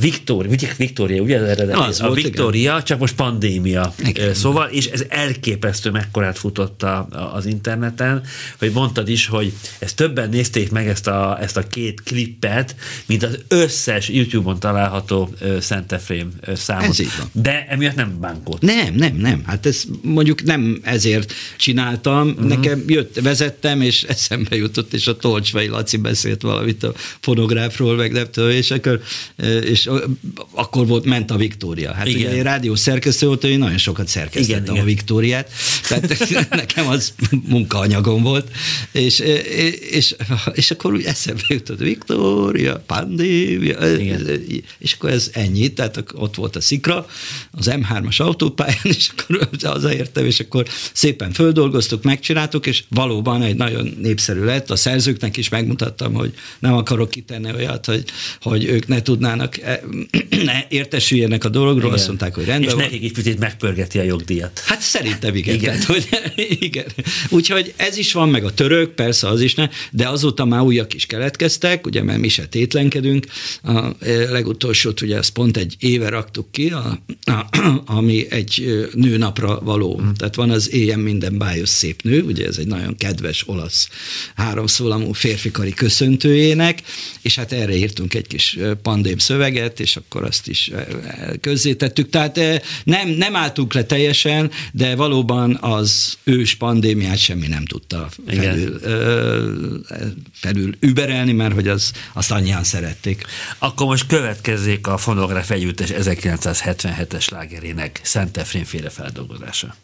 Viktória, Viktória, ugye az eredeti? Az a Viktória, csak most pandémia. Igen. Szóval, és ez elképesztő mekkorát futott a, az interneten, hogy mondtad is, hogy ezt többen nézték meg ezt a, ezt a két klippet, mint az összes YouTube-on található Szent Efrém számot. Ez így van. De emiatt nem bánkott. Nem, nem, nem. Hát ez mondjuk nem ezért csináltam. Uh-huh. Nekem jött, vezettem, és eszembe jutott, és a Tolcsvai Laci beszélt valamit a fonográfról, meg nem tudom, és akkor és akkor volt, ment a Viktória. Hát igen. ugye én rádió szerkesztő volt, én nagyon sokat szerkesztettem igen, a igen. Viktóriát, tehát <laughs> nekem az munkaanyagom volt, és, és, és akkor úgy eszembe jutott Viktória, igen. és akkor ez ennyi, tehát ott volt a szikra, az M3-as autópályán, és akkor hazaértem, és akkor szépen földolgoztuk, megcsináltuk, és valóban egy nagyon népszerű lett. A szerzőknek is megmutattam, hogy nem akarok kitenni olyat, hogy, hogy ők ne tudnának tudnának e, <clears throat> ne értesüljenek a dologról, igen. azt mondták, hogy rendben És nekik is picit megpörgeti a jogdíjat. Hát szerintem igen. igen. Tehát, hogy, <laughs> igen. Úgyhogy ez is van, meg a török, persze az is ne, de azóta már újak is keletkeztek, ugye, mert mi se tétlenkedünk. A e, legutolsót ugye ezt pont egy éve raktuk ki, a, a, <clears throat> ami egy nőnapra való. Mm. Tehát van az Éjjel minden bájos szép nő, ugye ez egy nagyon kedves olasz háromszólamú férfikari köszöntőjének, és hát erre írtunk egy kis pandém szöveget, és akkor azt is eh, közzétettük. Tehát eh, nem, nem álltunk le teljesen, de valóban az ős pandémiát semmi nem tudta felül, felül überelni, mert hogy az, azt annyian szerették. Akkor most következzék a fonográf együttes 1977-es lágerének Szent Efrén féle feldolgozása.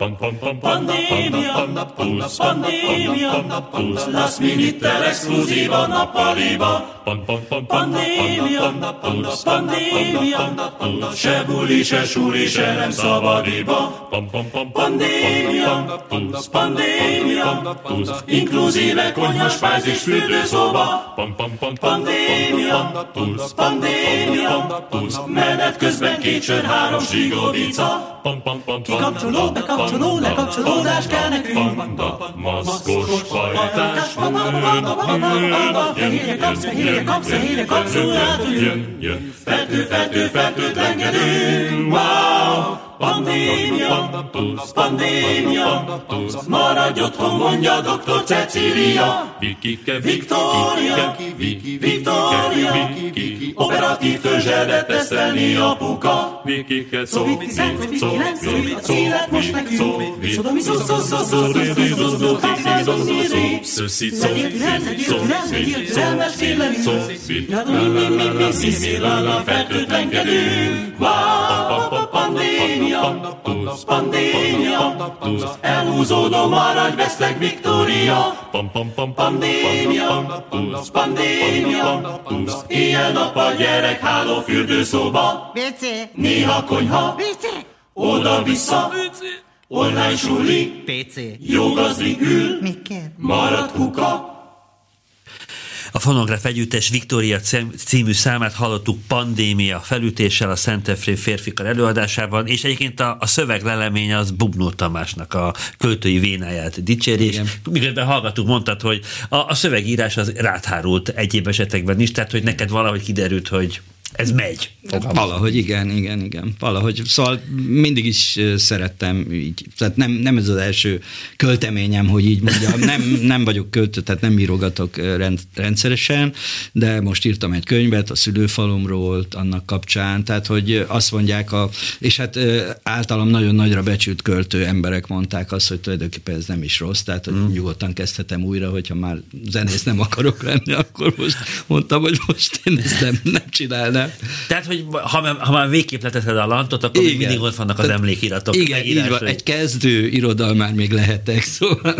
Pandémia, pandémia, last minute exkluziva nappaliba. Pandémia, pandémia, se buli, se suli, se nem szabadiba. Pandémia, pandémia, inkluzíve konyhas spájzis fürdőszoba. Pandémia, pandémia, menet közben két sör, három zsigovica. Kikapcsoló, bekapcsoló, kapcsoló, lekapcsolódás kell nekünk. Banda, maszkos pajtás, jön a fehérje kapsz, fehérje kapsz, fehérje kapsz, hát, jön, jön, jön, fertő, fertő, fertőtlenkedünk. Wow! Pandémia, pandémia, maradj otthon, mondja doktor Cecília. Vikike, Viktória, Viktória, operatív törzsedet tesztelni apuka. Vikike, Covid 19, Covid az élet most nekünk. Szodomi szó, szó, szó, szó, szó, pandémia, pandémia, pandémia, elhúzódó maradj, veszek Viktória, pandémia, pandémia, éjjel-nappal gyerek háló fürdőszoba, néha konyha, oda-vissza, online suli, jó gazdi ül, Mikkel, maradt kuka, a fonográf együttes Viktória cím- című számát hallottuk pandémia felütéssel a Szent Efrén férfikar előadásában, és egyébként a, a szöveg leleménye az Bubnó Tamásnak a költői vénáját dicséri, és miközben hallgattuk, mondtad, hogy a, a szövegírás az ráthárult egyéb esetekben is, tehát hogy neked valahogy kiderült, hogy ez megy. Valahogy igen, igen, igen. Valahogy, szóval mindig is szerettem így, tehát nem, nem ez az első költeményem, hogy így mondjam, <laughs> nem, nem vagyok költő, tehát nem írogatok rend, rendszeresen, de most írtam egy könyvet a szülőfalomról, annak kapcsán, tehát hogy azt mondják, a, és hát általam nagyon nagyra becsült költő emberek mondták azt, hogy tulajdonképpen ez nem is rossz, tehát hogy mm. nyugodtan kezdhetem újra, hogyha már zenész nem akarok lenni, akkor most mondtam, hogy most én ezt nem, nem csinálnám. Tehát, hogy ha, már- ha már végképp letetted a lantot, akkor még mindig ott vannak az Tehát emlékiratok. Igen, így van. Egy kezdő irodalmár még lehetek, szóval...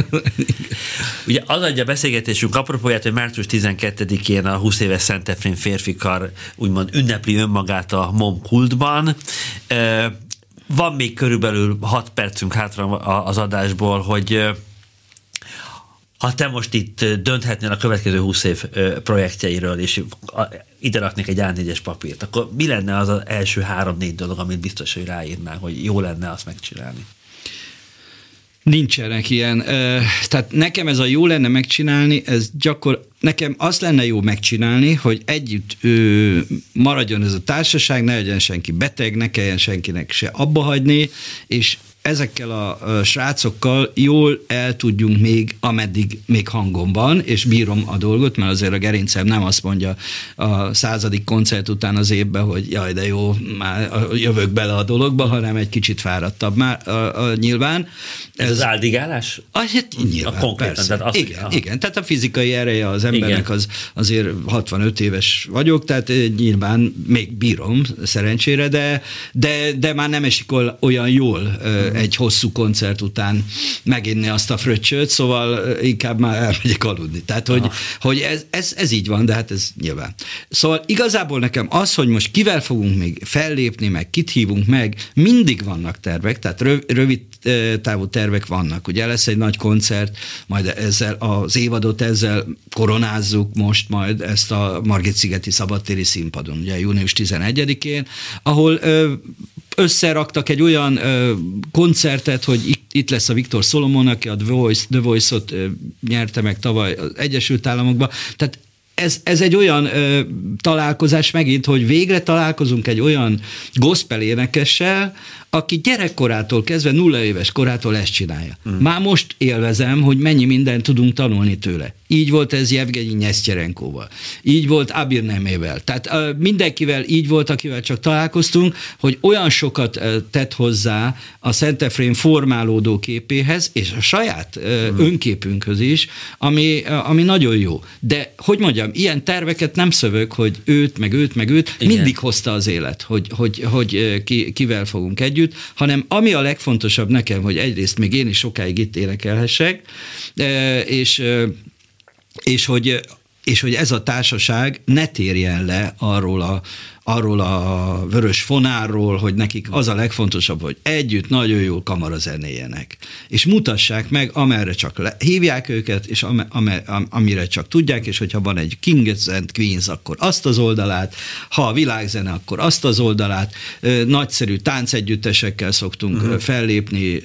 Ugye az adja a beszélgetésünk apropóját, hogy március 12-én a 20 éves Szent Efrén férfikar úgymond ünnepli önmagát a MOM kultban. Van még körülbelül 6 percünk hátra az adásból, hogy ha te most itt dönthetnél a következő 20 év projektjeiről, és ide raknék egy A4-es papírt, akkor mi lenne az az első három-négy dolog, amit biztos, hogy ráírnál, hogy jó lenne azt megcsinálni? Nincsenek ilyen. Tehát nekem ez a jó lenne megcsinálni, ez gyakor, nekem azt lenne jó megcsinálni, hogy együtt maradjon ez a társaság, ne legyen senki beteg, ne kelljen senkinek se abba hagyni, és ezekkel a, a srácokkal jól el tudjunk még, ameddig még hangom van, és bírom a dolgot, mert azért a gerincem nem azt mondja a századik koncert után az évben, hogy jaj, de jó, már jövök bele a dologba, hanem egy kicsit fáradtabb már a, a, nyilván. Ez az áldigálás? Ah, hát nyilván, A konkrétan, persze. tehát az, igen, aha. igen, tehát a fizikai ereje az embernek Igen. az azért 65 éves vagyok, tehát eh, nyilván még bírom szerencsére, de, de, de már nem esik ol- olyan jól egy hosszú koncert után meginni azt a fröccsöt, szóval inkább már elmegyek aludni. Tehát, hogy, hogy ez, ez, ez így van, de hát ez nyilván. Szóval igazából nekem az, hogy most kivel fogunk még fellépni, meg kit hívunk meg, mindig vannak tervek, tehát röv, rövid távú tervek vannak. Ugye lesz egy nagy koncert, majd ezzel az évadot ezzel koronázzuk most majd ezt a Margit-szigeti szabadtéri színpadon, ugye június 11-én, ahol ö, összeraktak egy olyan ö, koncertet, hogy itt, itt lesz a Viktor Solomon, aki a The, Voice, The Voice-ot ö, nyerte meg tavaly az Egyesült Államokban, tehát ez, ez egy olyan ö, találkozás megint, hogy végre találkozunk egy olyan gospel énekessel, aki gyerekkorától kezdve, nulla éves korától ezt csinálja. Mm. Már most élvezem, hogy mennyi mindent tudunk tanulni tőle. Így volt ez Jevgenyi Nyesztyerenkóval. Így volt Abir Nemével. Tehát mindenkivel így volt, akivel csak találkoztunk, hogy olyan sokat tett hozzá a Szent Efrén formálódó képéhez, és a saját mm. önképünkhöz is, ami, ami nagyon jó. De, hogy mondjam, ilyen terveket nem szövök, hogy őt, meg őt, meg őt, Igen. mindig hozta az élet, hogy, hogy, hogy ki, kivel fogunk együtt, hanem ami a legfontosabb nekem, hogy egyrészt még én is sokáig itt énekelhessek, és és hogy, és hogy ez a társaság ne térjen le arról a, arról a vörös fonárról, hogy nekik az a legfontosabb, hogy együtt nagyon jól kamarazenéjenek. És mutassák meg, amerre csak le, hívják őket, és am, am, am, amire csak tudják, és hogyha van egy King and Queens, akkor azt az oldalát, ha a világzene, akkor azt az oldalát. Nagyszerű táncegyüttesekkel szoktunk uh-huh. fellépni,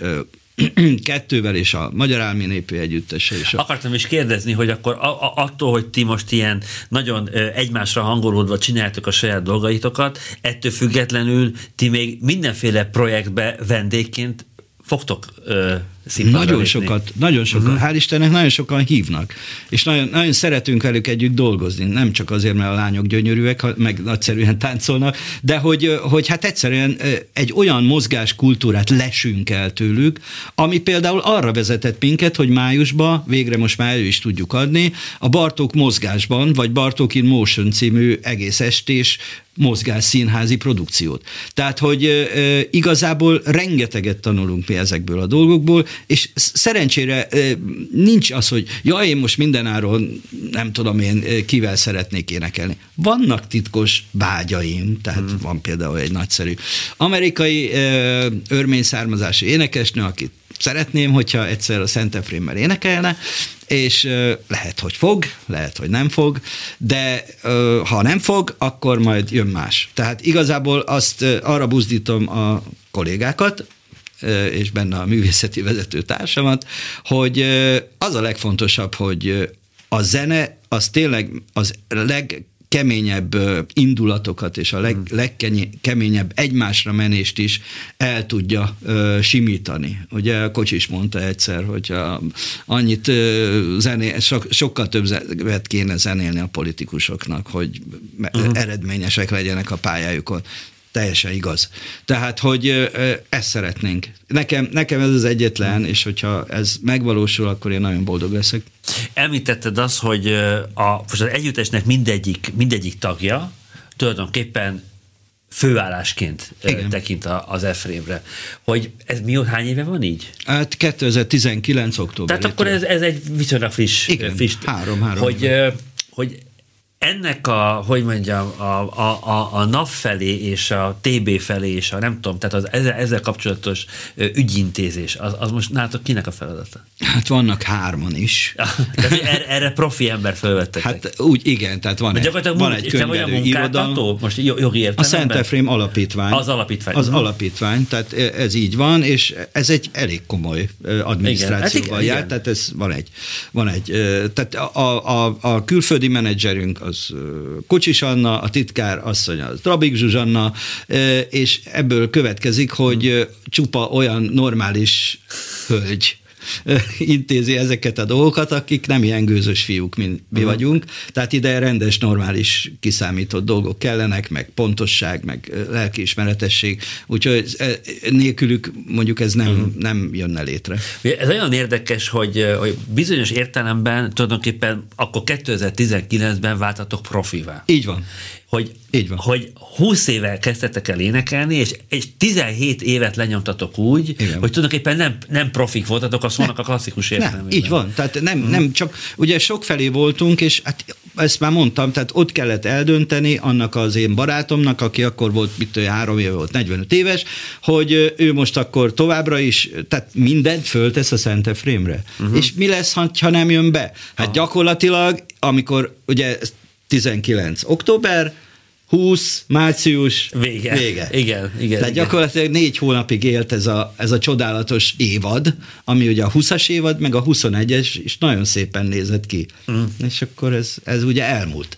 <clears throat> kettővel és a Magyar Álmi Népi Együttese is. Akartam is kérdezni, hogy akkor a, a, attól, hogy ti most ilyen nagyon egymásra hangolódva csináltok a saját dolgaitokat, ettől függetlenül ti még mindenféle projektbe vendégként fogtok ö, nagyon lépni. sokat, nagyon sokat, uh-huh. hál' Istennek nagyon sokan hívnak, és nagyon, nagyon szeretünk velük együtt dolgozni, nem csak azért, mert a lányok gyönyörűek, meg nagyszerűen táncolnak, de hogy, hogy hát egyszerűen egy olyan mozgáskultúrát lesünk el tőlük, ami például arra vezetett minket, hogy májusban, végre most már elő is tudjuk adni, a Bartók mozgásban, vagy Bartók in Motion című egész estés mozgás színházi produkciót. Tehát, hogy e, igazából rengeteget tanulunk mi ezekből a dolgokból, és szerencsére nincs az, hogy ja, én most mindenáron nem tudom én kivel szeretnék énekelni. Vannak titkos vágyaim, tehát hmm. van például egy nagyszerű amerikai örmény származású énekesnő, akit szeretném, hogyha egyszer a Szent Efrémmel énekelne, és lehet, hogy fog, lehet, hogy nem fog, de ha nem fog, akkor majd jön más. Tehát igazából azt arra buzdítom a kollégákat, és benne a művészeti vezető társamat, hogy az a legfontosabb, hogy a zene az tényleg az leg keményebb indulatokat és a leg, hmm. legkeményebb egymásra menést is el tudja simítani. Ugye a Kocsis mondta egyszer, hogy a, annyit zené, so, sokkal többet kéne zenélni a politikusoknak, hogy uh-huh. eredményesek legyenek a pályájukon teljesen igaz. Tehát, hogy ezt szeretnénk. Nekem, nekem ez az egyetlen, és hogyha ez megvalósul, akkor én nagyon boldog leszek. Említetted azt, hogy a, most az együttesnek mindegyik, mindegyik tagja tulajdonképpen főállásként Igen. tekint az Efrémre. Hogy ez mi, hány éve van így? Hát 2019. október. Tehát akkor ez, ez egy viszonylag friss. Igen, friss három, három. Hogy, hogy ennek a, hogy mondjam, a, a, a, a NAV felé és a TB felé és a nem tudom, tehát az ezzel, ezzel kapcsolatos ügyintézés, az, az most nálatok kinek a feladata? Hát vannak hárman is. <laughs> tehát erre, erre profi ember felvettek. Hát úgy igen, tehát van egy, van egy könyvelő irodalom. Most jogi értelemben? A Szent Efrém alapítvány. Az alapítvány. Az alapítvány, tehát ez így van, és ez egy elég komoly adminisztrációval igen, hát jár, tehát ez van egy, van egy tehát a, a, a külföldi menedzserünk az az Kocsis Anna, a titkár asszony az Trabik Zsuzsanna, és ebből következik, hogy csupa olyan normális hölgy, <laughs> intézi ezeket a dolgokat, akik nem ilyen gőzös fiúk, mint mi uh-huh. vagyunk. Tehát ide rendes, normális, kiszámított dolgok kellenek, meg pontosság, meg lelkiismeretesség. Úgyhogy nélkülük mondjuk ez nem, uh-huh. nem jönne létre. Ez olyan érdekes, hogy, hogy bizonyos értelemben tulajdonképpen akkor 2019-ben váltatok profivá. Így van hogy, Így van. hogy 20 éve kezdtetek el énekelni, és, és 17 évet lenyomtatok úgy, Igen. hogy tulajdonképpen nem, nem profik voltatok a szónak a klasszikus értelemben. így van, tehát nem, hmm. nem csak, ugye sok felé voltunk, és hát ezt már mondtam, tehát ott kellett eldönteni annak az én barátomnak, aki akkor volt, mit három éve volt, 45 éves, hogy ő most akkor továbbra is, tehát mindent föltesz a Szent Efrémre. Uh-huh. És mi lesz, ha nem jön be? Hát Aha. gyakorlatilag, amikor ugye 19 október, 20, március, vége. vége. Igen, igen. Tehát igen. gyakorlatilag négy hónapig élt ez a, ez a csodálatos évad, ami ugye a 20-as évad, meg a 21-es, és nagyon szépen nézett ki. Mm. És akkor ez, ez ugye elmúlt.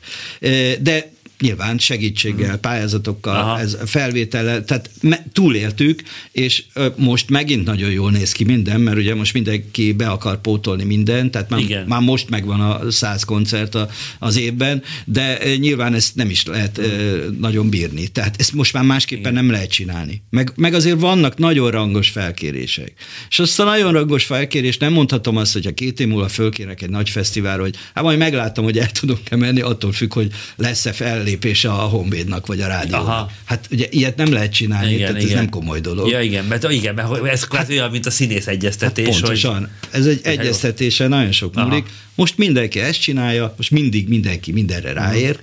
De nyilván segítséggel, pályázatokkal, Aha. ez felvétele, tehát me, túléltük, és ö, most megint nagyon jól néz ki minden, mert ugye most mindenki be akar pótolni mindent, tehát már, Igen. már most megvan a száz koncert a, az évben, de ö, nyilván ezt nem is lehet ö, nagyon bírni. Tehát ezt most már másképpen nem lehet csinálni. Meg, meg azért vannak nagyon rangos felkérések. És azt a nagyon rangos felkérést nem mondhatom azt, hogy ha két év múlva fölkérnek egy nagy fesztiválra, hogy hát majd meglátom, hogy el tudok-e menni, attól függ, hogy lesz-e fellépése a Honvédnak vagy a rádiónak. Aha. Hát ugye ilyet nem lehet csinálni, igen, tehát igen. ez nem komoly dolog. Ja, igen, mert, igen, mert ez kvázi olyan, mint a színész egyeztetés. Hát Pontosan. Hogy, Ez egy Hát jó. egyeztetése nagyon sok Aha. múlik. Most mindenki ezt csinálja, most mindig mindenki mindenre ráér,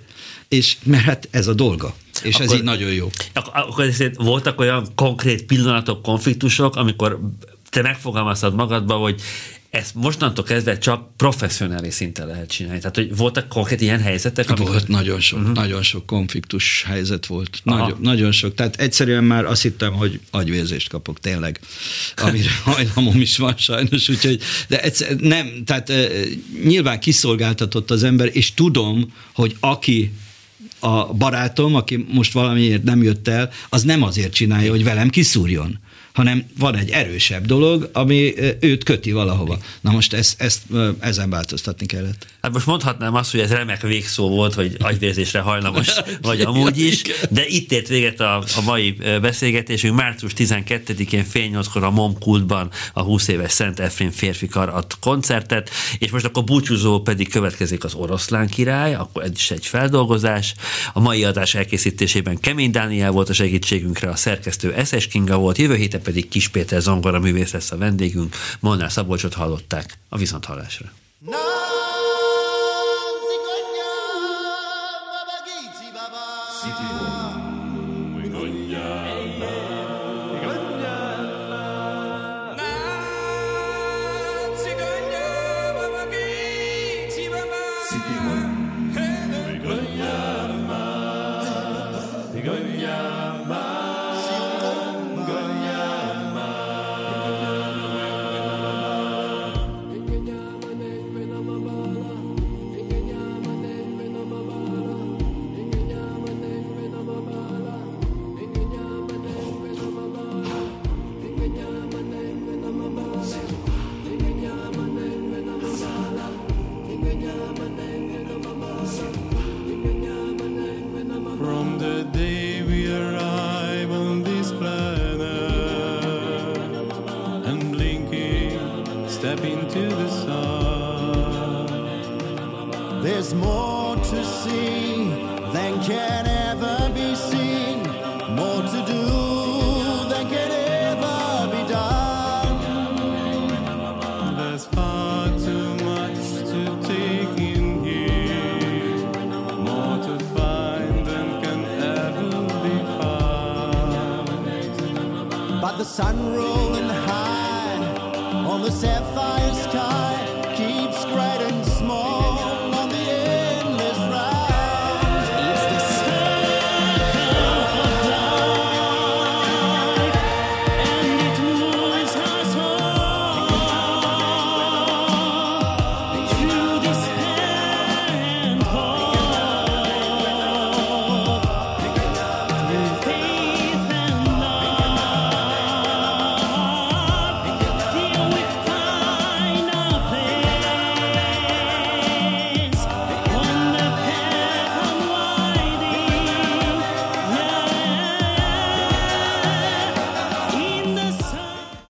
és mert hát ez a dolga. És ez Akkor- így nagyon jó. Ak- akkor ezért voltak olyan konkrét pillanatok, konfliktusok, amikor te megfogalmaztad magadba, hogy ezt mostantól kezdve csak professzionális szinten lehet csinálni. Tehát, hogy voltak konkrét ilyen helyzetek, amikor... Volt nagyon sok, uh-huh. nagyon sok konfliktus helyzet volt. Nagyon, nagyon sok. Tehát egyszerűen már azt hittem, hogy agyvérzést kapok tényleg, amire <laughs> hajlamom is van sajnos, úgyhogy, de egyszer, nem, tehát eh, nyilván kiszolgáltatott az ember, és tudom, hogy aki a barátom, aki most valamiért nem jött el, az nem azért csinálja, hogy velem kiszúrjon hanem van egy erősebb dolog, ami őt köti valahova. Na most ezt, ezt ezen változtatni kellett. Hát most mondhatnám azt, hogy ez remek végszó volt, hogy agyvérzésre hajlamos <laughs> vagy amúgy is, de itt ért véget a, a mai beszélgetésünk. Március 12-én fél nyolckor a MOM kultban a 20 éves Szent Efrén férfikar ad koncertet, és most akkor búcsúzó pedig következik az Oroszlán király, akkor ez is egy feldolgozás. A mai adás elkészítésében Kemény Dániel volt a segítségünkre, a szerkesztő Eszes Kinga volt, jövő héten pedig Kis Péter zongora művész lesz a vendégünk. Molnár Szabolcsot hallották a viszonthallásra. From